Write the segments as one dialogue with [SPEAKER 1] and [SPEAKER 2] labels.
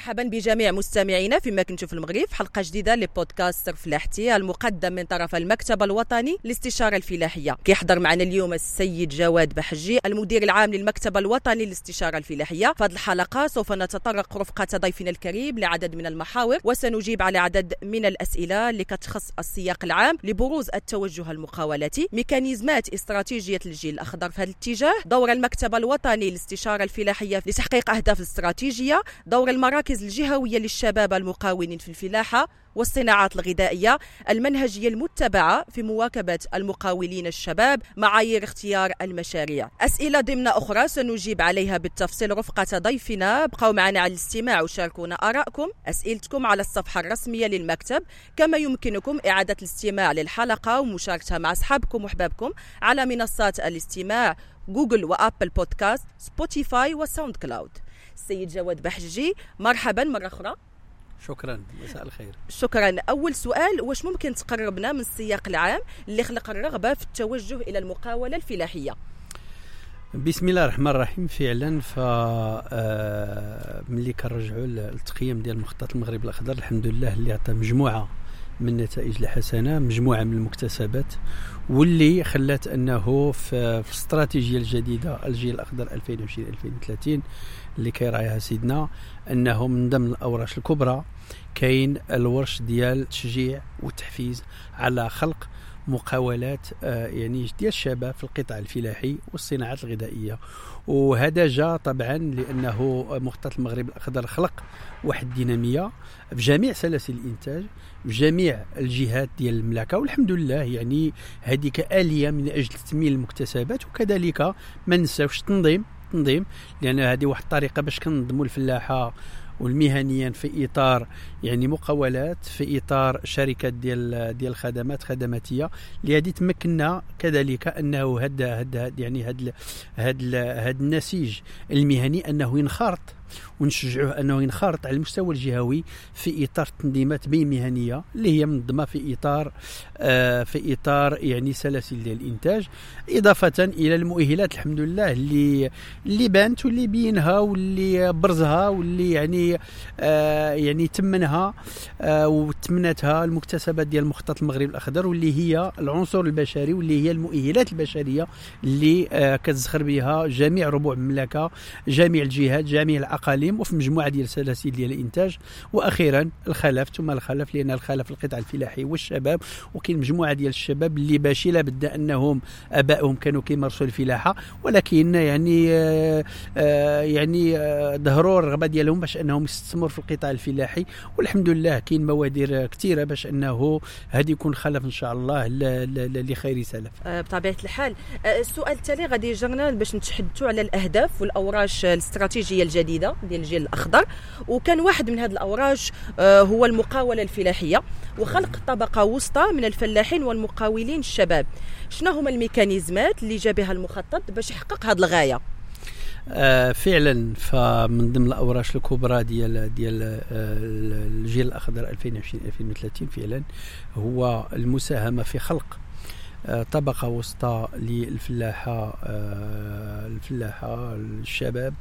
[SPEAKER 1] مرحبا بجميع مستمعينا فيما كنتم في المغرب. في حلقة جديدة لبودكاست فلاحتي المقدم من طرف المكتب الوطني للاستشاره الفلاحية. كيحضر معنا اليوم السيد جواد بحجي المدير العام للمكتب الوطني للاستشاره الفلاحية. في هذه الحلقة سوف نتطرق رفقة ضيفنا الكريم لعدد من المحاور وسنجيب على عدد من الأسئلة اللي كتخص السياق العام لبروز التوجه المقاولاتي. ميكانيزمات استراتيجية الجيل الأخضر في هذا الاتجاه. دور المكتب الوطني للاستشاره الفلاحية لتحقيق أهداف الاستراتيجيه دور المراكز الجهوية للشباب المقاولين في الفلاحة والصناعات الغذائية المنهجية المتبعة في مواكبة المقاولين الشباب معايير اختيار المشاريع. أسئلة ضمن أخرى سنجيب عليها بالتفصيل رفقة ضيفنا. بقوا معنا على الاستماع وشاركونا آرائكم. أسئلتكم على الصفحة الرسمية للمكتب. كما يمكنكم إعادة الاستماع للحلقة ومشاركتها مع أصحابكم وأحبابكم على منصات الاستماع جوجل وأبل بودكاست سبوتيفاي وساوند كلاود. السيد جواد بحجي مرحبا مرة أخرى.
[SPEAKER 2] شكرا مساء الخير.
[SPEAKER 1] شكرا. أول سؤال واش ممكن تقربنا من السياق العام اللي خلق الرغبة في التوجه إلى المقاولة الفلاحية؟
[SPEAKER 2] بسم الله الرحمن الرحيم. فعلا ف آه، ملي كنرجعوا للتقييم ديال مخطط المغرب الأخضر الحمد لله اللي عطى مجموعة من النتائج الحسنة مجموعة من المكتسبات واللي خلات أنه في الاستراتيجية الجديدة الجيل الأخضر 2020 2030 اللي كيراعيها سيدنا أنه من ضمن الاورش الكبرى كاين الورش ديال التشجيع والتحفيز على خلق مقاولات آه، يعني ديال الشباب في القطاع الفلاحي والصناعات الغذائية. وهذا جاء طبعا لأنه مخطط المغرب الأخضر خلق واحد الدينامية بجميع سلاسل الإنتاج بجميع الجهات ديال المملكة. والحمد لله يعني هذيك آلية من أجل تثمين المكتسبات وكذلك ما نساوش التنظيم. التنظيم لأن هذه واحد الطريقة باش كنظموا الفلاحة والمهنيا في إطار يعني مقاولات في إطار شركات ديال ديال الخدمات خدماتية. اللي هذه تمكنا كذلك أنه هذا هذا يعني هذا هذا هذا النسيج المهني أنه ينخرط ونشجعوه أنه ينخرط على المستوى الجهوي في إطار التنظيمات بين مهنيه اللي هي منظمة في إطار آه في إطار يعني سلاسل ديال الإنتاج إضافة إلى المؤهلات الحمد لله اللي اللي بانت واللي بينها واللي برزها واللي يعني آه يعني تمنها آه وتمنتها المكتسبات ديال مخطط المغرب الأخضر واللي هي العنصر البشري واللي هي المؤهلات البشرية اللي آه كتزخر بها جميع ربوع المملكة جميع الجهات جميع الاقاليم وفي مجموعة ديال السلاسل ديال الإنتاج. وأخيرا الخلف ثم الخلف لأن الخلف القطاع الفلاحي والشباب. وكاين مجموعة ديال الشباب اللي باشي لابد أنهم أبائهم كانوا كيمارسوا الفلاحة. ولكن يعني آه آه يعني آه ظهروا الرغبة ديالهم باش أنهم يستثمروا في القطاع الفلاحي. والحمد لله كاين موادير كثيرة باش أنه هذا يكون خلف إن شاء الله لخير سلف.
[SPEAKER 1] بطبيعة الحال. السؤال التالي غادي يجرنا باش نتحدثوا على الأهداف والأوراش الاستراتيجية الجديدة. ديال الجيل الأخضر. وكان واحد من هذه الأوراش آه، هو المقاولة الفلاحية. وخلق طبقة وسطى من الفلاحين والمقاولين الشباب. شنو هما الميكانيزمات اللي جا بها المخطط باش يحقق هذه الغاية؟
[SPEAKER 2] آه فعلا فمن ضمن الأوراش الكبرى ديال ديال آه الجيل الأخضر 2020 2030 فعلا هو المساهمة في خلق آه طبقة وسطى للفلاحة آه الفلاحة الشباب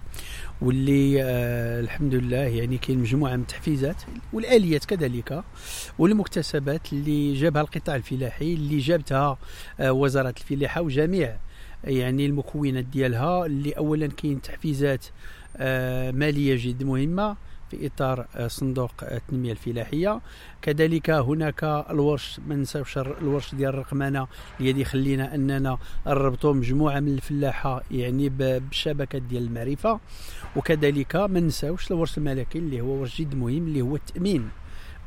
[SPEAKER 2] واللي آه الحمد لله يعني كاين مجموعة من التحفيزات والآليات كذلك والمكتسبات اللي جابها القطاع الفلاحي اللي جابتها وزارة الفلاحة وجميع يعني المكونات ديالها اللي اولا كاين تحفيزات مالية جد مهمة في إطار آه صندوق التنمية الفلاحية. كذلك هناك الورش ما ننساوش الورش ديال الرقمنه اللي يخلينا أننا نربطوا مجموعة من الفلاحة يعني بشبكة ديال المعرفة. وكذلك ما ننساوش الورش الملكي اللي هو ورش جد مهم اللي هو التأمين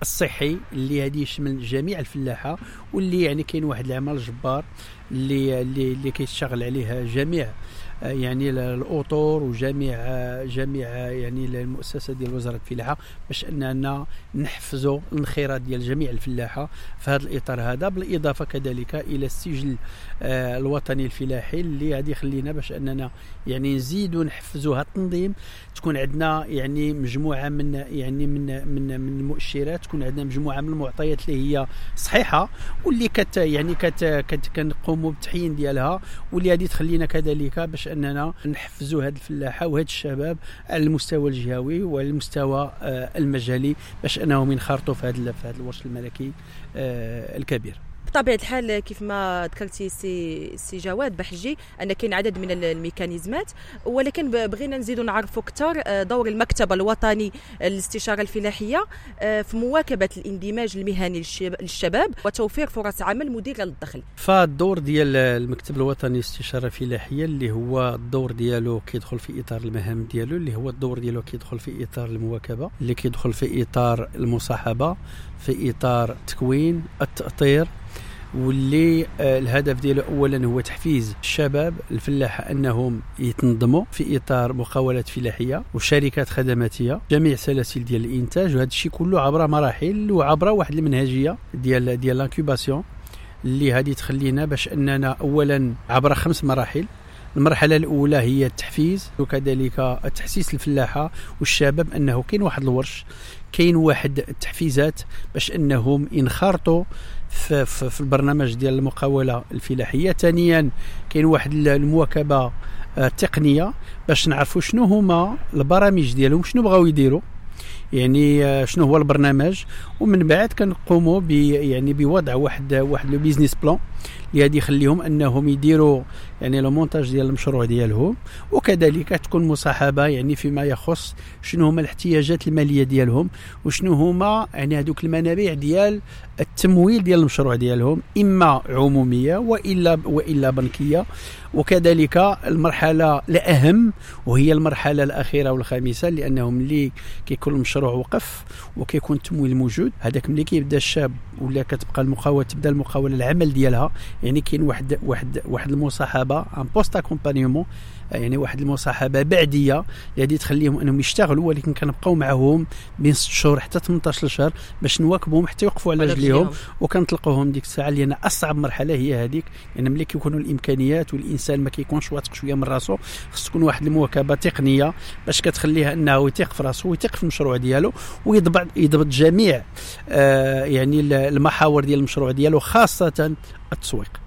[SPEAKER 2] الصحي اللي هذه يشمل جميع الفلاحة واللي يعني كاين واحد العمل جبار اللي اللي, اللي كيشتغل عليه جميع يعني الاطور وجميع جميع يعني المؤسسة ديال وزارة الفلاحة باش أننا نحفزوا الانخراط ديال جميع الفلاحة في هذا الإطار هذا بالإضافة كذلك إلى السجل الوطني الفلاحي اللي غادي يخلينا باش أننا يعني نزيدوا نحفزوا هذا التنظيم. تكون عندنا يعني مجموعة من يعني من من من المؤشرات تكون عندنا مجموعة من المعطيات اللي هي صحيحة واللي كت يعني كت, كت كنقوم نقوموا بالتحيين ديالها واللي غادي تخلينا كذلك باش اننا نحفزوا هذه الفلاحة وهاد الشباب على المستوى الجهوي وعلى المستوى آه، المجالي باش انهم ينخرطوا في هذا الورش الملكي آه، الكبير.
[SPEAKER 1] بطبيعة الحال كيف ما ذكرتي سي سي جواد بحجي أن كاين عدد من الميكانيزمات ولكن بغينا نزيدوا نعرفوا أكثر آه، دور المكتب الوطني للاستشارة الفلاحية آه، في مواكبة الاندماج المهني للشباب وتوفير فرص عمل مدرة للدخل.
[SPEAKER 2] فالدور ديال المكتب الوطني للاستشارة الفلاحية اللي هو الدور ديالو كيدخل في إطار المهام ديالو اللي هو الدور ديالو كيدخل في إطار المواكبة اللي كيدخل في إطار المصاحبة في إطار تكوين التأطير. واللي آه، الهدف ديالو اولا هو تحفيز الشباب الفلاحه أنهم يتنظموا في إطار مقاولات فلاحية وشركات خدماتية جميع سلاسل ديال الإنتاج وهذا الشيء كله عبر مراحل وعبر واحد المنهجية ديال ديال ل incubation اللي هذه تخلينا باش أننا اولا عبر خمس مراحل. المرحلة الأولى هي التحفيز وكذلك التحسيس الفلاحة والشباب أنه كاين واحد الورش كاين واحد التحفيزات باش أنهم ينخرطوا في, في, في البرنامج ديال المقاولة الفلاحية. ثانيا كاين واحد المواكبة التقنيه آه، باش نعرفوا شنو هما البرامج ديالهم شنو بغاو يديروا. يعني آه، شنو هو البرنامج. ومن بعد كنقوموا ب يعني بوضع واحد واحد le business plan اللي غادي يخليهم أنهم يديروا يعني لو مونتاج ديال المشروع ديالهم وكذلك تكون مصاحبة يعني فيما يخص شنو هما الاحتياجات المالية ديالهم وشنو هما يعني هذوك المنابع ديال التمويل ديال المشروع ديالهم إما عمومية وإلا وإلا بنكية. وكذلك المرحلة الأهم وهي المرحلة الأخيرة والخامسة لأنه ملي كيكون المشروع وقف وكيكون التمويل موجود. هذاك ملي كيبدا الشاب ولا كتبقى المقاوله تبدا المقاوله العمل ديالها يعني كاين واحد واحد واحد المصاحبة un post-accompagnement يعني واحد المصاحبة بعدية اللي غادي تخليهم أنهم يشتغلوا ولكن كنبقاو معهم بين 6 شهور حتى 18 شهر باش نواكبوهم حتى يوقفوا على رجليهم. وكنطلقوهم ديك الساعة لأن أصعب مرحلة هي هذيك لأن يعني ملي كيكونوا الإمكانيات والإنسان ما كيكونش واثق شوية من راسو خص تكون واحد المواكبة تقنية باش كتخليه أنه يثق في راسو ويثق في المشروع ديالو ويضبط يضبط جميع آه يعني المحاور ديال المشروع ديالو خاصة التسويق.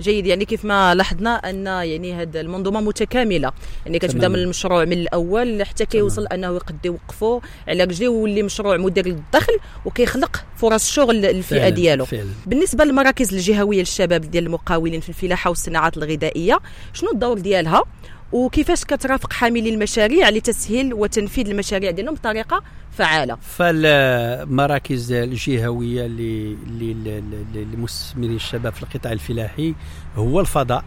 [SPEAKER 1] جيد. يعني كيف ما لاحظنا أن يعني هذه المنظومة متكاملة. يعني كتبدأ من المشروع من الأول حتى كيوصل أنه يقد يوقفوا على رجليه ويولي مشروع مدير للدخل وكيخلق فرص شغل للفئة ديالو. فعلا. بالنسبة للمراكز الجهوية للشباب ديال المقاولين في الفلاحة والصناعات الغذائية شنو الدور ديالها؟ وكيفاش كترافق حاملي المشاريع لتسهيل وتنفيذ المشاريع ديالهم بطريقة فعالة؟
[SPEAKER 2] فالمراكز الجهوية لمستثمري الشباب في القطاع الفلاحي هو الفضاء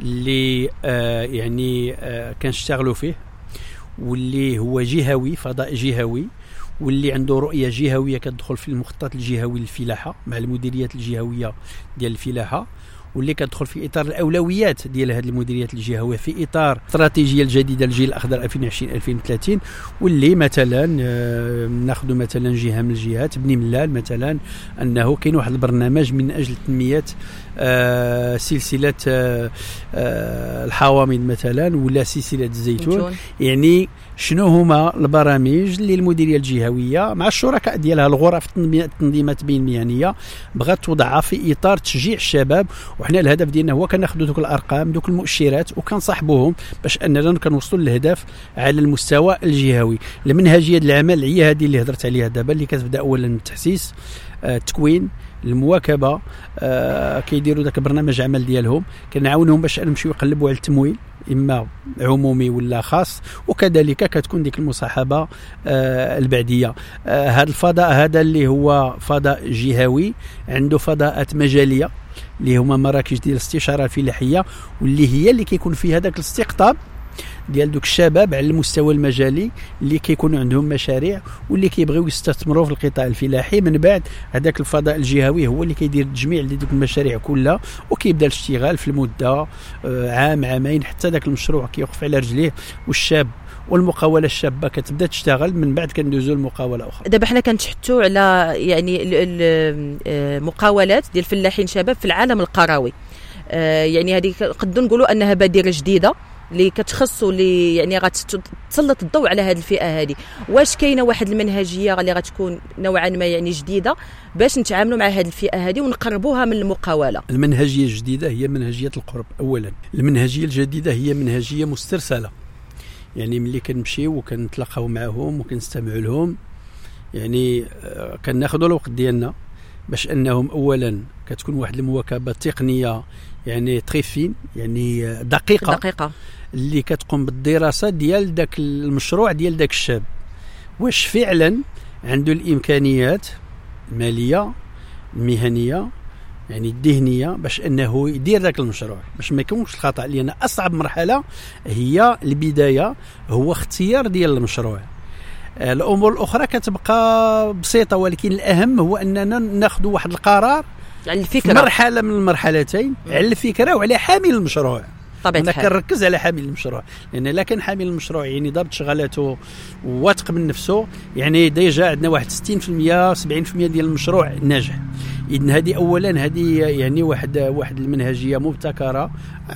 [SPEAKER 2] اللي آه يعني آه كنشتغلوا فيه واللي هو جهوي فضاء جهوي واللي عنده رؤية جهوية كتدخل في المخطط الجهوي للفلاحة مع المديريات الجهوية ديال الفلاحة. واللي كتدخل في إطار الأولويات ديال هذه المديريات الجهويه في إطار الاستراتيجيه الجديدة الجيل الأخضر 2020 2030 واللي مثلا آه، ناخذ مثلا جهة من الجهات بني ملال مثلا أنه كاين واحد البرنامج من أجل تنمية آه، سلسلة آه، الحوامض مثلا ولا سلسلة الزيتون. يعني شنو هما البرامج اللي المديرية الجهوية مع الشركاء ديالها الغرف التنظيمات بين المهنية بغات توضعها في إطار تشجيع الشباب وحنا الهدف ديالنا هو كناخذوا دوك الأرقام دوك المؤشرات وكنصاحبوهم باش أننا كنوصلوا للهدف على المستوى الجهوي. المنهجيه العمل هي هذه اللي هضرت عليها دابا اللي كتبدأ اولا التحسيس التكوين آه، المواكبة آه كيديروا ذاك برنامج عمل ديالهم. كنعاونهم باش نمشيو يقلبوا على التمويل إما عمومي ولا خاص. وكذلك كتكون ديك المصاحبة آه البعدية. هذا الفضاء هذا اللي هو فضاء جهوي عنده فضاءات مجالية اللي هما مراكز ديال الاستشارة الفلاحية واللي هي اللي كيكون فيها ذاك الاستقطاب. ديال دوك الشباب على المستوى المجالي اللي كيكونوا عندهم مشاريع واللي كيبغيو يستثمروا في القطاع الفلاحي. من بعد هذاك الفضاء الجهوي هو اللي كيدير التجميع لدوك المشاريع كلها وكيبدا الاشتغال في المدة آه، عام عامين حتى ذاك المشروع كيوقف على رجليه والشاب والمقاولة الشابة كتبدا تشتغل. من بعد كندوزو لمقاولة أخرى.
[SPEAKER 1] دابا حنا كنتحتوا على يعني المقاولات آه، ديال الفلاحين شباب في العالم القروي. آه، يعني هذه قد نقولوا أنها بادره جديدة. اللي كتخص واللي يعني غتسلط الضوء على هذه الفئة هذه واش كاينة واحد المنهجية اللي غتكون نوعا ما يعني جديدة باش نتعاملوا مع هذه الفئة هذه ونقربوها من المقاولة؟
[SPEAKER 2] المنهجية الجديدة هي منهجية القرب اولا. المنهجية الجديدة هي منهجية مسترسلة. يعني ملي كنمشيو وكنتلاقاو معهم وكنستمعوا لهم يعني آه، كناخذوا الوقت ديالنا باش أنهم اولا كتكون واحد المواكبة تقنيه يعني تري فين يعني دقيقه
[SPEAKER 1] دقيقه
[SPEAKER 2] اللي كتقوم بالدراسة ديال ذاك المشروع ديال ذاك الشاب. واش فعلا عنده الإمكانيات الماليه المهنيه يعني الذهنية باش أنه يدير ذاك المشروع؟ باش ما يكونش الخطأ لأن أصعب مرحلة هي البداية هو اختيار ديال المشروع. الأمور الأخرى كتبقى بسيطة ولكن الأهم هو أننا ناخذ واحد القرار
[SPEAKER 1] على الفكرة.
[SPEAKER 2] مرحلة من المرحلتين على الفكرة وعلى حامل المشروع.
[SPEAKER 1] طبيعة
[SPEAKER 2] أنا كنركز على حامل المشروع لأن إلا كان حامل المشروع يعني ضابط شغلاته وواثق من نفسه يعني ديجا عندنا واحد 60% 70% ديال المشروع ناجح. اذا هذه اولا هذه يعني واحد واحد المنهجية مبتكرة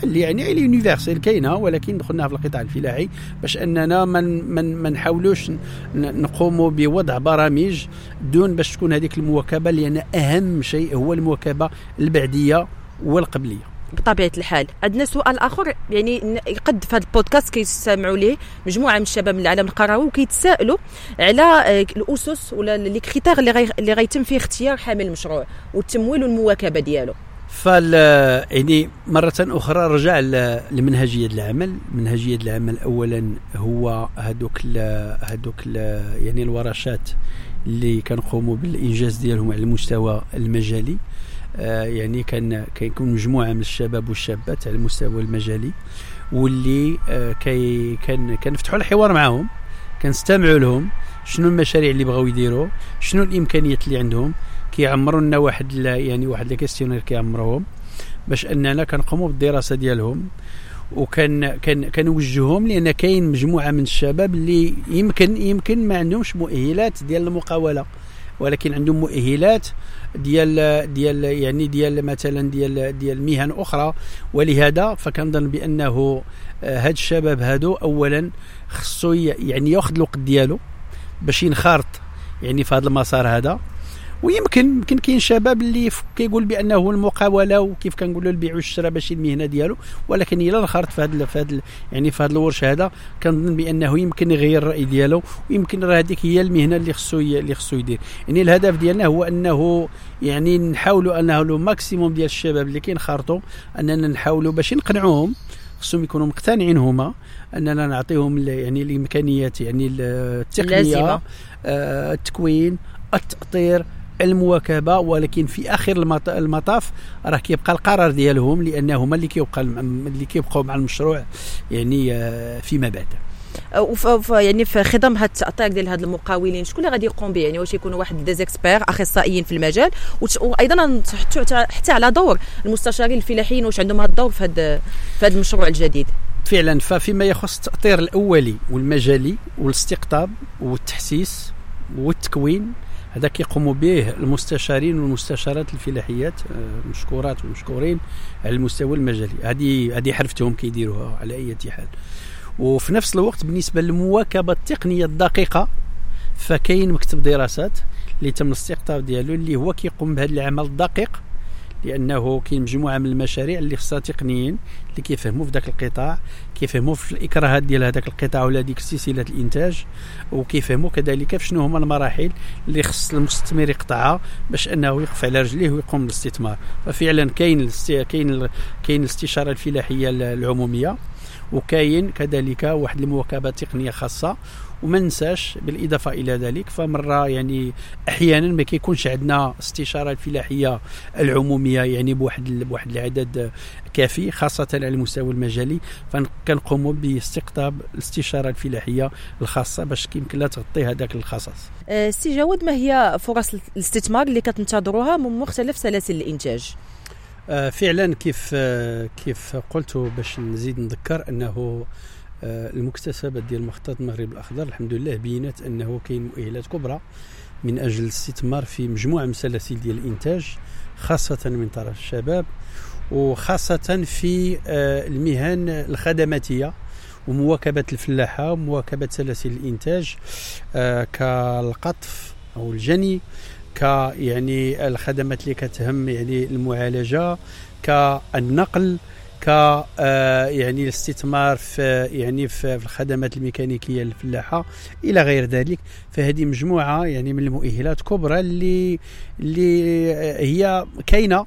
[SPEAKER 2] اللي يعني اللي universelle كاينة ولكن دخلناها في القطاع الفلاحي باش أننا من من ما نحاولوش نقوموا بوضع برامج دون باش تكون هذيك المواكبة لأن أهم شيء هو المواكبة البعدية والقبلية.
[SPEAKER 1] بطبيعة الحال. عندنا سؤال آخر يعني قد في هذا البودكاست كيستمعوا ليه مجموعة من الشباب من العالم القروي وكيتسائلوا على آه، الأسس ولا les critères اللي غي اللي غيتم فيه اختيار حامل المشروع والتمويل والمواكبه ديالو.
[SPEAKER 2] فال يعني مرة أخرى رجع لمنهجية العمل، منهجية العمل أولا هو هذوك هذوك يعني الورشات اللي كنقوموا بالإنجاز ديالهم على المستوى المجالي. آه، يعني كان كيكون مجموعة من الشباب والشابات على المستوى المجالي واللي آه، كي كان كنفتحوا الحوار معهم كنستمعوا لهم شنو المشاريع اللي بغاو يديروا شنو الإمكانيات اللي عندهم كيعمروا لنا واحد يعني واحد الكيستيونير كيعمروهم باش أننا كنقوموا بالدراسة ديالهم وكان كان كنوجههم لأن كاين مجموعة من الشباب اللي يمكن يمكن ما عندهمش مؤهلات ديال المقاولة ولكن عندهم مؤهلات ديال ديال يعني ديال مثلا ديال ديال مهن أخرى. ولهذا فكنظن بأنه آه، هاد الشباب هادو اولا خصو يعني ياخذ الوقت ديالو باش ينخرط يعني في هذا المسار هذا. ويمكن يمكن كاين شباب اللي كيقول بأنه المقاولة وكيف كنقولوا البيع والشراء ماشي المهنه ديالو. ولكن إلا انخرط في هذا في هذا يعني في هذا الورش هذا كنظن بأنه يمكن يغير الرأي ديالو ويمكن راه هذيك هي المهنة اللي خصو اللي خصو يدير. يعني الهدف ديالنا هو أنه يعني نحاولوا أنه لو ماكسيموم ديال الشباب اللي كينخرطوا أننا نحاولوا باش نقنعوهم خصهم يكونوا مقتنعين هما أننا نعطيهم يعني الإمكانيات يعني التقنية آه التكوين التأطير المواكبه ولكن في آخر المطاف راه كيبقى القرار ديالهم لأنه هما اللي كيبقى اللي كيبقاو مع المشروع يعني آه، فيما بعد.
[SPEAKER 1] وف يعني في خضم هاد التاطير ديال هاد المقاولين شكون اللي غادي يقوم به؟ يعني واش يكونوا واحد ديزيكسبير أخصائيين في المجال وأيضا حتى على دور المستشارين الفلاحيين واش عندهم هذا الدور في هذا في هذا المشروع الجديد؟
[SPEAKER 2] فعلا ففيما يخص التأطير الأولي والمجالي والإستقطاب والتحسيس والتكوين هذا كيقوم به المستشارين والمستشارات الفلاحيات آه، مشكورات ومشكورين على المستوى المجالي. هذه هذه حرفتهم كيديروها على أي حال وفي نفس الوقت بالنسبة للمواكبة التقنية الدقيقة فكاين مكتب دراسات اللي تم الاستقطاب ديالو اللي هو كيقوم بهذا العمل الدقيق لأنه كاين مجموعة من المشاريع اللي خصها تقنيين اللي كيفهموا في ذاك القطاع كيفهموا في الإكراهات ديال هذاك القطاع ولا ديك سلسله الإنتاج وكيفهموا كذلك في شنو هما المراحل اللي خص المستثمر يقطعها باش أنه يقف على رجليه ويقوم بالاستثمار. ففعلا كاين كاين كاين الاستشارة الفلاحية العمومية وكاين كذلك واحد المواكبة تقنية خاصة وما ننساش بالإضافة إلى ذلك فمرة يعني أحيانا ما كيكونش عندنا استشارة الفلاحية العمومية يعني بواحد بواحد العدد كافي خاصة على المستوى المجالي فكنقوموا باستقطاب الاستشارة الفلاحية الخاصة باش يمكن لها تغطي هذاك الخصاص.
[SPEAKER 1] أه، سي جواد ما هي فرص الاستثمار اللي كتنتظروها من مختلف سلاسل الإنتاج؟
[SPEAKER 2] أه، فعلا كيف كيف قلت باش نزيد نذكر أنه المكتسبات ديال مخطط المغرب الأخضر الحمد لله بينت أنه كاين مؤهلات كبرى من أجل الاستثمار في مجموعة من سلاسل ديال الإنتاج خاصة من طرف الشباب وخاصة في آه، المهن الخدماتية ومواكبة الفلاحة ومواكبة سلاسل الإنتاج آه، كالقطف أو الجني ك يعني الخدمات اللي كتهم يعني المعالجة كالنقل ك آه، يعني الاستثمار في يعني في الخدمات الميكانيكية للفلاحه إلى غير ذلك. فهذه مجموعة يعني من المؤهلات كبرى اللي اللي هي كاينة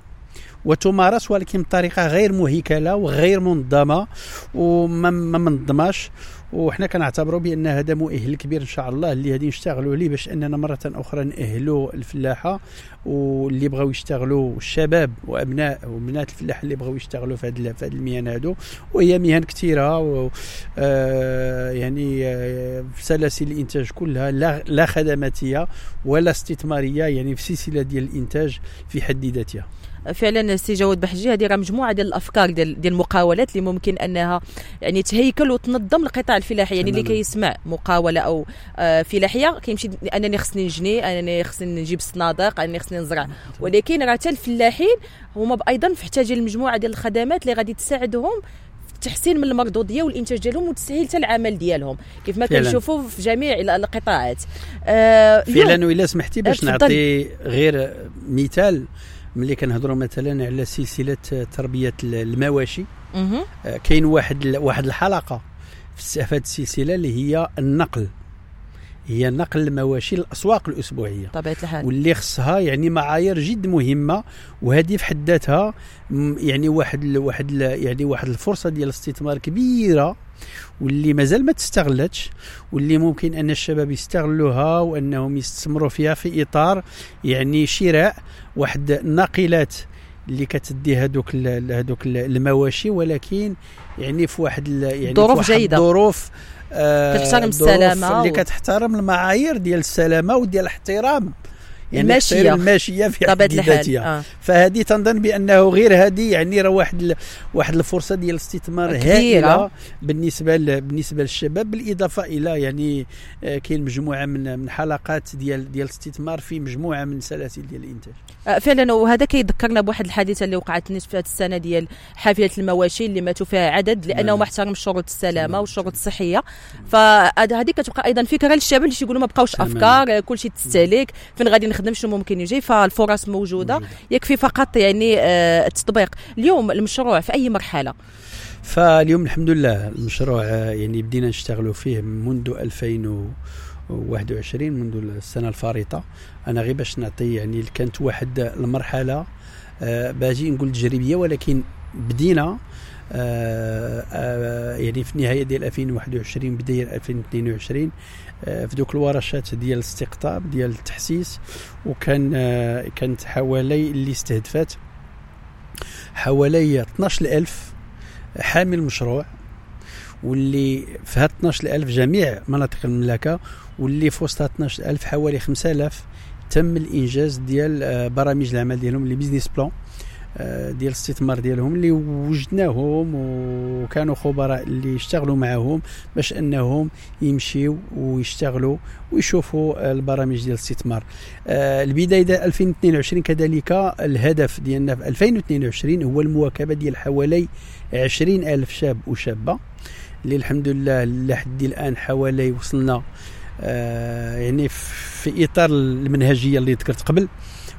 [SPEAKER 2] وتمارس ولكن بطريقة غير مهيكلة وغير منظمة وما منظماش. وحنا كنعتبروا بأن هذا مؤهل كبير إن شاء الله اللي غادي نشتغلوا عليه باش أننا مرة أخرى نأهلوا الفلاحة واللي بغاو يشتغلوا الشباب وأبناء وبنات الفلاحة اللي بغاو يشتغلوا في هذه في هذه المهن هذو وهي مهن كثيره و آه يعني آه سلاسل الإنتاج كلها لا خدماتية ولا استثمارية يعني في سلسلة ديال الإنتاج في حد ذاتها.
[SPEAKER 1] فعلا سي جواد بحجي هذه راه مجموعة ديال الأفكار ديال ديال المقاولات اللي ممكن أنها يعني تهيكل وتنظم القطاع الفلاحي. يعني اللي كيسمع مقاولة أو آه فلاحية كيمشي أنني خصني نجني أنني خصني نجيب الصنادق أنني خصني نزرع. ولكن راه حتى الفلاحين هما أيضا محتاجين لمجموعه ديال الخدمات اللي غادي تساعدهم التحسين من المردوديه والإنتاج ديالهم وتسهيل حتى العمل ديالهم. كيف ما كنشوفوا في جميع القطاعات.
[SPEAKER 2] آه فعلا وإلا سمحتي باش نعطي غير مثال ملي كنهضروا مثلا على سلسلة تربية المواشي. آه، كاين واحد واحد الحلقة في هذه السلسلة اللي هي النقل. هي نقل المواشي للأسواق الأسبوعية.
[SPEAKER 1] طبيعة الحال.
[SPEAKER 2] واللي خصها يعني معايير جد مهمة وهذه في حد ذاتها يعني واحد واحد يعني واحد الفرصة ديال الاستثمار كبيرة واللي مازال ما تستغلتش واللي ممكن أن الشباب يستغلوها وأنهم يستثمروا فيها في إطار يعني شراء واحد الناقلات اللي كتدي هذوك هذوك المواشي ولكن يعني في واحد يعني
[SPEAKER 1] ظروف جيدة.
[SPEAKER 2] ظروف
[SPEAKER 1] كتحترم السلامة
[SPEAKER 2] اللي. كتحترم المعايير ديال السلامة وديال الاحترام
[SPEAKER 1] يعني الماشيه
[SPEAKER 2] الماشية في حد ذاتها آه. فهذه تنظن بأنه غير هذه يعني راه واحد واحد الفرصة ديال الاستثمار هائلة بالنسبة بالنسبة للشباب بالإضافة إلى يعني آه، كاين مجموعة من من حلقات ديال ديال الاستثمار في مجموعة من سلاسل ديال الإنتاج.
[SPEAKER 1] آه، فعلا وهذا كيذكرنا بواحد الحادثة اللي وقعت هذه السنة ديال حافلة المواشي اللي ماتوا فيها عدد لأنه نعم. ما احترم شروط السلامه والشروط الصحية. فهذه كتبقى أيضا فكرة للشباب اللي يقولوا ما بقاوش أفكار كل شيء تستهلك. فين غادي نخدم شنو ممكن يجي فالفرص موجودة. يكفي فقط يعني آه، التطبيق. اليوم المشروع في أي مرحلة؟
[SPEAKER 2] فاليوم الحمد لله المشروع آه، يعني بدينا نشتغلوا فيه منذ 2021 منذ السنة الفارطة. أنا غير باش نعطي يعني كانت واحد المرحلة آه، باجي نقول تجريبية ولكن بدينا يعني في النهاية ديال 2021 بداية 2022 آه في دوك الورشات ديال الاستقطاب ديال التحسيس وكان آه، كانت حوالي اللي استهدفت حوالي 12000 حامل مشروع واللي في هاد 12000 جميع مناطق المملكة واللي في وسط 12000 حوالي 5000 تم الإنجاز ديال آه، برامج العمل ديالهم les business plans آه، ديال الاستثمار ديالهم اللي وجدناهم وكانوا خبراء اللي اشتغلوا معهم باش انهم يمشيو ويشتغلوا ويشوفوا البرامج ديال الاستثمار. آه، البداية ديال 2022 كذلك الهدف ديالنا في 2022 هو المواكبة ديال حوالي 20 ألف شاب وشابة اللي الحمد لله لحد الآن حوالي وصلنا آه يعني في إطار المنهجية اللي ذكرت قبل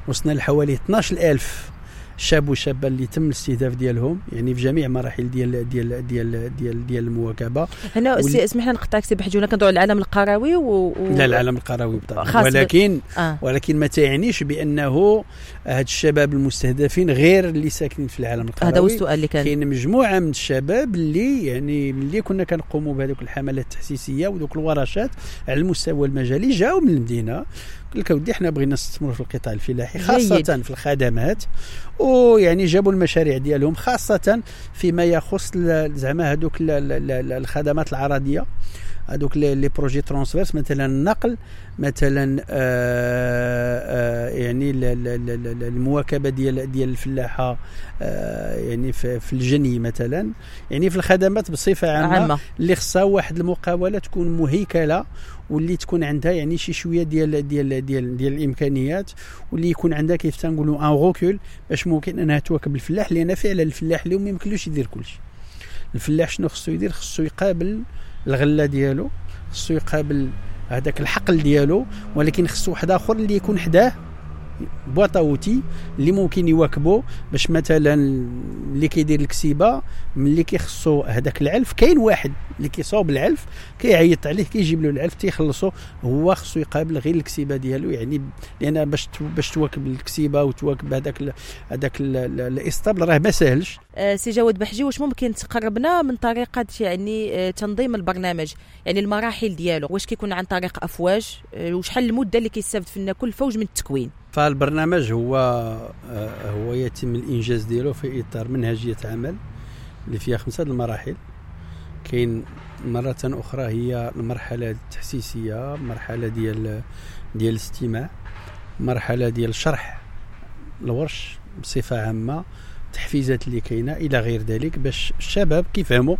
[SPEAKER 2] وصلنا لحوالي 12000 شاب وشابة اللي تم الاستهداف ديالهم يعني في جميع مراحل ديال ديال ديال ديال ديال المواكبة.
[SPEAKER 1] هنا وال... اسمح لنا نقطعك سي بحجونا كندوي على العالم القروي و...
[SPEAKER 2] و... لا العالم القروي بالطبع ولكن آه. ولكن ما تعنيش بأنه هاد الشباب المستهدفين غير اللي ساكنين في العالم القروي.
[SPEAKER 1] هذا هو السؤال اللي كان
[SPEAKER 2] كاين مجموعة من الشباب اللي يعني ملي كنا كنقوموا بهذوك الحملات التحسيسيه وذوك الورشات على المستوى المجالي جاوا من المدينة. لك أودي إحنا بغينا نستثمروا في القطاع الفلاحي خاصة جيد. في الخدمات ويعني جابوا المشاريع ديالهم خاصة فيما يخص زعما هذوك الخدمات العرضية هذوك les projets transverses مثلا النقل مثلا آآ آآ يعني المواكبة ديال ديال الفلاحة يعني في الجني مثلا. يعني في الخدمات بصفة عامة, عامة. اللي خصها واحد المقاولة تكون مهيكلة واللي تكون عندها يعني شي شوية ديال ديال ديال ديال الإمكانيات واللي يكون عندها كيف تنقولوا ان روكول باش ممكن أنها تواكب الفلاح لأن فعلا الفلاح اليوم ما يمكنلوش يدير كلشي. الفلاح شنو خصو يدير؟ خصو يقابل الغله ديالو خصو يقابل هذاك الحقل ديالو ولكن خصو واحد آخر اللي يكون حداه. بواطا أوتي اللي ممكن يواكبوا باش مثلا اللي كيدير الكسيبة ملي كيخصو هذاك العلف كاين واحد اللي كيصاوب العلف كيعيط عليه كيجيب له العلف تيخلصو هو خصو يقابل غير الكسيبة ديالو يعني لأن باش باش تواكب الكسيبة وتواكب هذاك هذاك ال étable راه ما ساهلش.
[SPEAKER 1] آه، سي جواد بحجي واش ممكن تقربنا من طريقة يعني آه، تنظيم البرنامج؟ يعني المراحل ديالو واش كيكون عن طريق أفواج؟ آه، وشحال المدة اللي كيستافد فينا كل فوج من التكوين؟
[SPEAKER 2] فالبرنامج هو هو يتم الإنجاز ديالو في إطار منهجية عمل اللي فيها خمسة المراحل. كاين مرة أخرى هي المرحلة التحسيسية مرحلة ديال ديال الاستماع مرحلة ديال شرح الورش بصفة عامة التحفيزات اللي كاينة إلى غير ذلك باش الشباب كيفهموا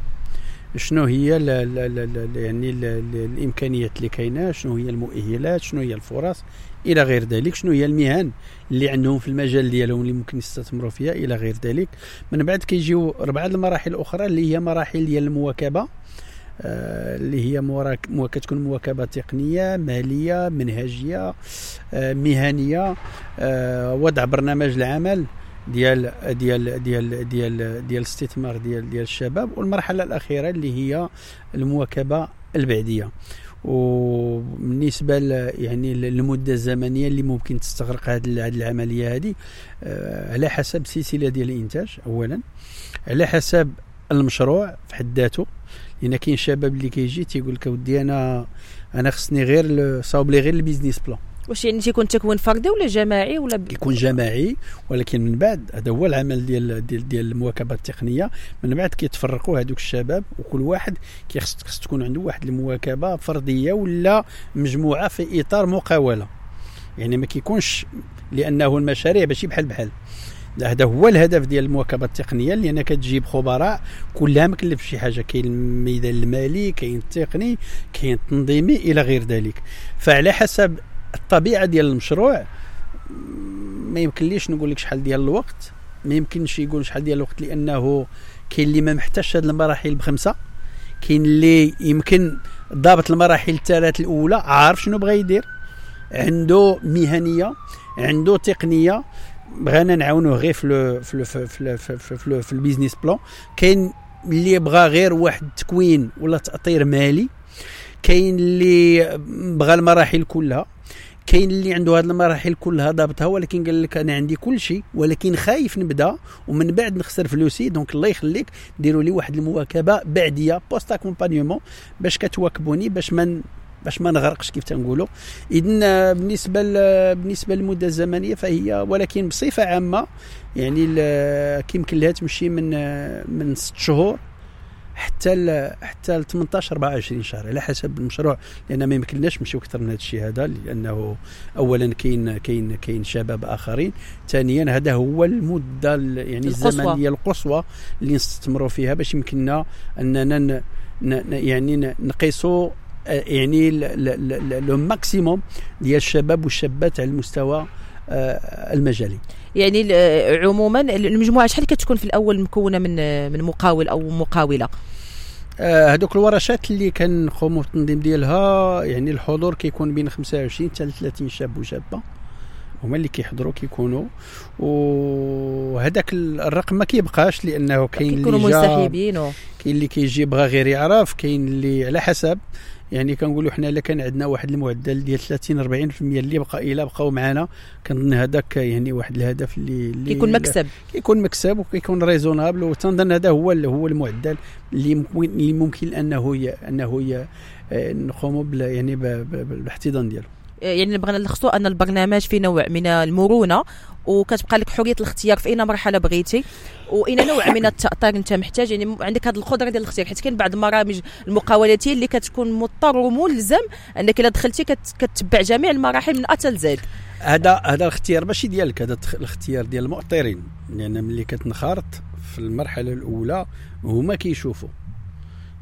[SPEAKER 2] شنو هي ل ل ل يعني ل الإمكانيات اللي كاينة شنو هي المؤهلات شنو هي الفرص إلى غير ذلك. شنو هي المهن اللي عندهم في المجال ديالهم اللي ممكن يستثمروا فيها إلى غير ذلك؟ من بعد كيجيو اربعه المراحل الأخرى اللي هي مراحل ديال المواكبة آه اللي هي كتكون مواكبة تقنية مالية منهجية آه مهنية آه وضع برنامج العمل ديال ديال ديال ديال ديال الاستثمار ديال ديال الشباب والمرحلة الأخيرة اللي هي المواكبة البعدية. وبالنسبة يعني المده الزمنية اللي ممكن تستغرق هذه العملية هذه آه، على حسب سلسلة ديال الإنتاج اولا. على حسب المشروع في حد ذاته. لأن كاين شباب اللي كيجي تيقول لك أودي أنا أنا خصني غير صاوب لي غير ال business plan.
[SPEAKER 1] واش يعني تيكون تكوين فردي ولا جماعي ولا
[SPEAKER 2] يكون جماعي ولكن من بعد هذا هو العمل ديال ديال ديال المواكبة التقنية. من بعد كيتفرقوا هذوك الشباب وكل واحد كيخص خص تكون عنده واحد المواكبة فردية ولا مجموعة في إطار مقاولة. يعني ما كيكونش لأنه المشاريع ماشي بحال بحال. هذا هو الهدف ديال المواكبة التقنية لأن كتجيب خبراء كلها مكلف شي حاجة كاين الميدان المالي كاين التقني كاين التنظيمي إلى غير ذلك. فعلى حسب الطبيعة ديال المشروع ما يمكنليش نقول لك شحال ديال الوقت ما يمكنش يقول شحال ديال الوقت لأنه كاين اللي ما محتاجش هذه المراحل بخمسة كاين اللي يمكن ضابط المراحل الثلاث الأولى عارف شنو بغى يدير عنده مهنية عنده تقنية بغينا نعاونوه غير في في في في, في, في ال business plan. كاين اللي بغى غير واحد التكوين ولا تأطير مالي كاين اللي بغى المراحل كلها. كاين اللي عنده هذه المراحل كلها ضابطها ولكن قال لك أنا عندي كل شيء ولكن خايف نبدأ ومن بعد نخسر فلوسي donc الله يخليك ديروا لي واحد المواكبة بعدية post-accompagnement باش كتواكبوني باش ما باش ما نغرقش كيف تنقولوا. اذا بالنسبة بالنسبة للمدة الزمنية فهي ولكن بصفة عامة يعني كيمكن لها تمشي من من ست شهور حتى ل حتى ل 18 24 شهر على حسب المشروع لأن ما يمكنناش نمشيو أكثر من هذا الشيء هذا لأنه اولا كاين كاين كاين شباب آخرين ثانيا هذا هو المدة يعني القصوى. الزمنية القصوى اللي نستثمروا فيها باش يمكننا أننا يعني نقيسوا آه، يعني لو ماكسيموم ديال الشباب والشابات على المستوى آه، المجالي
[SPEAKER 1] يعني عموما المجموعة شحال كتكون في الأول مكونة من من مقاول أو مقاولة؟
[SPEAKER 2] آه هذوك الورشات اللي كنقوموا بالتنظيم ديالها يعني الحضور كيكون بين 25 حتى 30 شاب وشابة. هما اللي كيحضروا كيكونوا. وهذاك الرقم ما كيبقاش لأنه كاين اللي
[SPEAKER 1] كيكونوا منسحبين.
[SPEAKER 2] كاين اللي كيجي بغى غير يعرف كاين اللي على حسب يعني كنقولوا حنا إلا كان عندنا واحد المعدل ديال 30 40% اللي بقى إلا بقاو معنا كنظن هذاك يعني واحد الهدف اللي, اللي
[SPEAKER 1] كيكون مكسب.
[SPEAKER 2] كيكون مكسب وكيكون raisonnable وتنظن هذا هو هو المعدل اللي ممكن اللي ممكن أنه أنه آه، نقوموا يعني بالاحتضان ديالو.
[SPEAKER 1] يعني بغينا نلخصوا أن البرنامج في نوع من المرونة وكتبقى لك حرية الاختيار في أي مرحلة بغيتي وأي نوع من التاطير أنت محتاج. يعني عندك هذه القدرة ديال الاختيار حيت كاين بعض البرامج المقاولاتيه اللي كتكون مضطر وملزم أنك إلا دخلتي كتبع جميع المراحل من A تال Z
[SPEAKER 2] هذا هذا الاختيار ماشي ديالك هذا الاختيار ديال المؤطرين. لأن ملي كتنخرط في المرحلة الأولى هما كيشوفوا.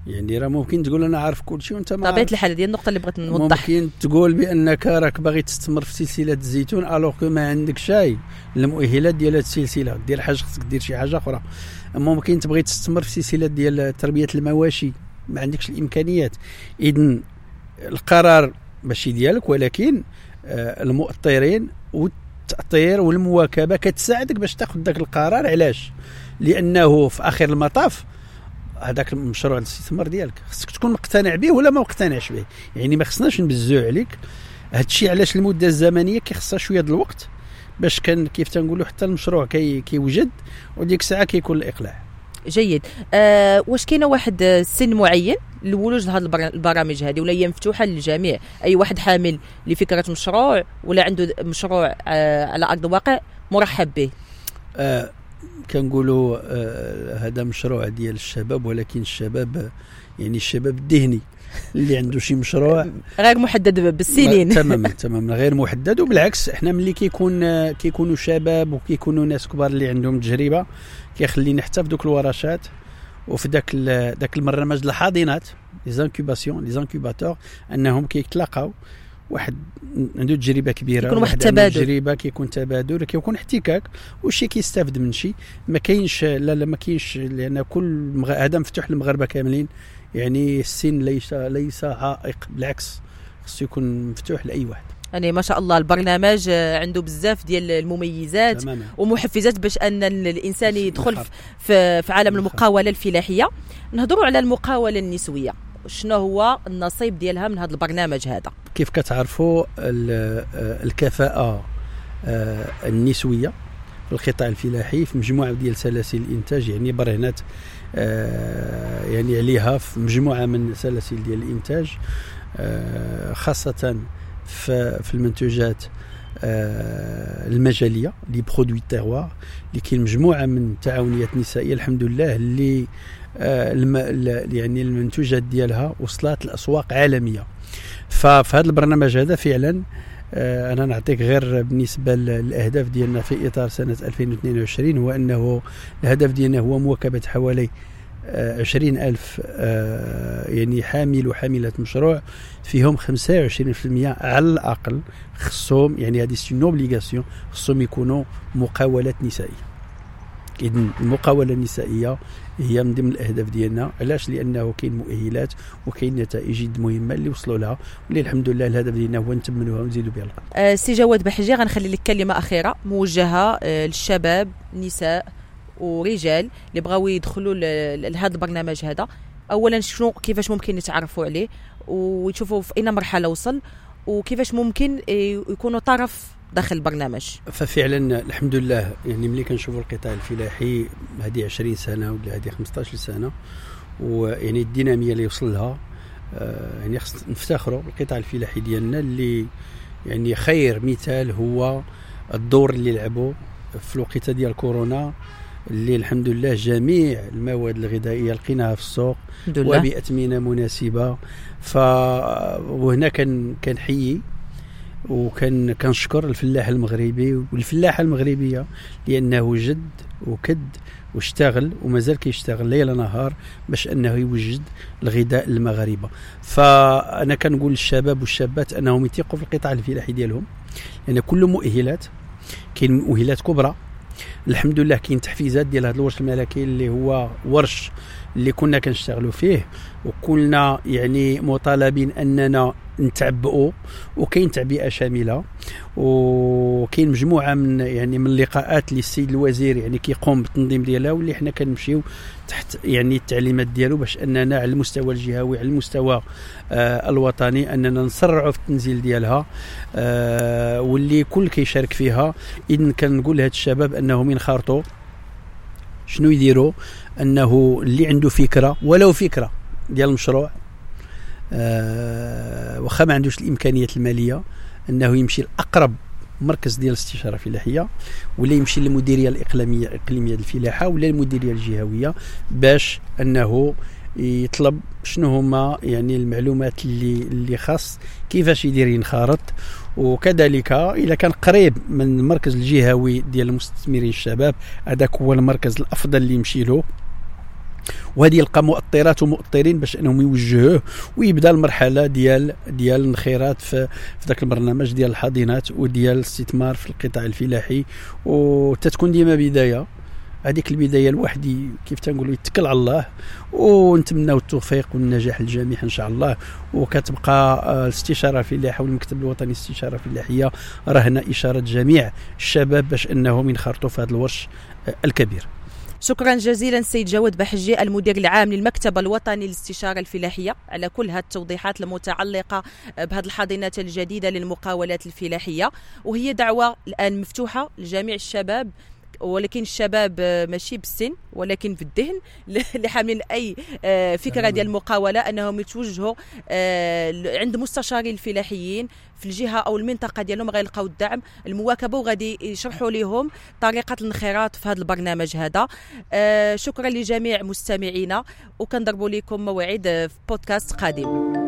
[SPEAKER 2] يعني راه ممكن تقول أنا عارف كل شيء وأنت
[SPEAKER 1] ما طبيعة الحال ديال النقطة اللي بغيت نوضح.
[SPEAKER 2] ممكن تقول بأنك راك باغي تستمر في سلسلة الزيتون alors que ما عندك شيء المؤهلات ديال هذه السلسلة دير حاجة خصك دير شي حاجة أخرى. ممكن تبغي تستمر في سلسلة ديال تربية المواشي. ما عندكش الإمكانيات. اذا القرار ماشي ديالك ولكن آه، المؤطرين والتأطير والمواكبة كتساعدك باش تاخذ ذاك القرار. علاش؟ لأنه في آخر المطاف هذاك المشروع الاستثمار ديالك. خصك تكون مقتنع به ولا ما مقتنعش به. يعني ما خصناش نبزو عليك. هذا الشيء علاش المدة الزمنية كيخصها شوية د الوقت باش كان كيف تنقولوا حتى المشروع كي كيوجد وديك الساعة كيكون الإقلاع.
[SPEAKER 1] جيد. أه واش كاينة واحد سن معين لولوج هذه البرامج هذه ولا هي مفتوحة للجميع؟ أي واحد حامل لفكرة مشروع ولا عنده مشروع أه على أرض الواقع مرحب به؟
[SPEAKER 2] أه كنقولوا آه هذا مشروع ديال الشباب ولكن الشباب يعني الشباب الذهني اللي عنده شي مشروع
[SPEAKER 1] غير محدد بالسنين.
[SPEAKER 2] تماما تماما غير محدد وبالعكس إحنا ملي كيكون كيكونوا شباب وكيكونوا ناس كبار اللي عندهم تجربة كيخلينا حتى في دوك الورشات وفي ذاك ذاك البرنامج الحاضنات les incubations les incubateurs أنهم كيتلاقاو. واحد عنده تجربة كبيرة
[SPEAKER 1] يكون واحد تبادل.
[SPEAKER 2] تجربة كيكون تبادل كيكون احتكاك وشي كيستافد من شي. ما كاينش لا لا ما كاينش لأن كل هذا مفتوح للمغاربة كاملين. يعني السن ليس ليس عائق بالعكس خصو يكون مفتوح لأي واحد.
[SPEAKER 1] يعني ما شاء الله البرنامج عنده بزاف ديال المميزات تماما. ومحفزات باش أن الإنسان يدخل في, في عالم المقاولة الفلاحية. نهضروا على المقاولة النسوية. شنو هو النصيب ديالها من هذا البرنامج هذا؟
[SPEAKER 2] كيف كتعرفوا الكفاءة آه، النسوية في القطاع الفلاحي في مجموعة ديال سلاسل الإنتاج يعني برهنات آه، يعني عليها في مجموعة من سلاسل ديال الإنتاج آه، خاصة في المنتوجات المجالية لي برودوي تيروار اللي كاين مجموعة من التعاونيات النسائيه الحمد لله اللي يعني المنتوجات ديالها وصلت لأسواق عالمية. ففي هذا البرنامج هذا فعلا آه، أنا نعطيك غير بالنسبة للأهداف ديالنا في إطار سنة 2022 هو أنه الهدف ديالنا هو مواكبة حوالي آه، عشرين ألف آه، يعني حامل وحاملة مشروع فيهم 25% على الأقل خصهم يعني هذه c'est obligation خصهم يكونوا مقاولات نسائية. اذا المقاوله النسائيه هي من ضمن الأهداف ديالنا. علاش؟ لأنه كاين مؤهلات وكاين نتائج جد مهمة اللي وصلوا لها. واللي الحمد لله الهدف ديالنا هو نتمنوها ونزيدوا بها القدر.
[SPEAKER 1] أه سي جواد بحجي غنخلي لك كلمة أخيرة موجهة أه للشباب نساء ورجال اللي بغاو يدخلوا لهذا البرنامج هذا. اولا شنو كيفاش ممكن يتعرفوا عليه؟ ويشوفوا في اي مرحلة وصل؟ وكيفاش ممكن يكونوا طرف داخل البرنامج.
[SPEAKER 2] ففعلا الحمد لله يعني ملي كنشوفوا القطاع الفلاحي هذه 20 سنة ولا هذه 15 سنة ويعني الدينامية اللي وصل لها آه، يعني خص نفتخروا بالقطاع الفلاحي ديالنا اللي يعني خير مثال هو الدور اللي لعبوا في الوقيتة ديال كورونا اللي الحمد لله جميع المواد الغذائية لقيناها في السوق وباثمنه مناسبة. ف وهنا كان كنحيي وكان كنشكر الفلاح المغربي والفلاحة المغربية لأنه جد وكد واشتغل ومازال كيشتغل ليل نهار باش أنه يوجد الغذاء للمغاربة. فأنا كنقول للشباب والشابات أنهم يثيقوا في القطاع الفلاحي ديالهم لأن كله مؤهلات كاين مؤهلات كبرى. الحمد لله كاين تحفيزات ديال هذا الورش الملكي اللي هو ورش اللي كنا كنشتغلوا فيه. وكلنا يعني مطالبين أننا نتعبئوا وكاين تعبئة شاملة وكاين مجموعة من يعني من اللقاءات اللي السيد الوزير يعني كيقوم بالتنظيم ديالها واللي حنا كنمشيو تحت يعني التعليمات ديالو باش أننا على المستوى الجهوي على المستوى آه الوطني أننا نسرعوا في التنزيل ديالها آه واللي كل كيشارك فيها اذا كنقول لهاد الشباب انهم ينخرطوا شنو يديروا؟ أنه اللي عنده فكرة ولو فكرة ديال المشروع. آه واخا ما عندوش الإمكانيات المالية أنه يمشي لأقرب مركز ديال الاستشارة الفلاحيه ولا يمشي للمديرية الاقليميه إقليمية الفلاحة ولا المديريه الجهوية باش أنه يطلب شنو هما يعني المعلومات اللي اللي خاص كيفاش يدير ينخرط. وكذلك إذا كان قريب من المركز الجهوي ديال المستثمرين الشباب هذاك هو المركز الأفضل اللي يمشي له. وهذه يلقى مؤطرات ومؤطرين باش انهم يوجهوه ويبدا المرحلة ديال ديال الانخراط في, في ذاك البرنامج ديال الحاضنات وديال الاستثمار في القطاع الفلاحي. وتتكون ديما بداية. هذيك البداية الواحد كيف تنقولوا يتكل على الله. ونتمناو التوفيق والنجاح للجميع إن شاء الله. وكتبقى آه، الاستشارة الفلاحه والمكتب الوطني للاستشارة الفلاحية. رهن إشارة جميع الشباب باش إنهم ينخرطوا في هذا الورش آه، الكبير.
[SPEAKER 1] شكرا جزيلا سيد جواد بحجي المدير العام للمكتب الوطني للاستشارة الفلاحية على كل هذه التوضيحات المتعلقة بهذه الحاضنات الجديدة للمقاولات الفلاحية. وهي دعوة الآن مفتوحة لجميع الشباب ولكن الشباب ماشي بالسن ولكن في الذهن اللي حاملين أي آه، فكرة ديال المقاولة أنهم يتوجهوا آه، عند مستشاري الفلاحيين في الجهة أو المنطقة ديالهم غيلقاو الدعم المواكبة وغادي يشرحوا لهم طريقة الانخراط في هذا البرنامج هذا. آه، شكرا لجميع مستمعينا وكنضربوا لكم موعد في بودكاست قادم.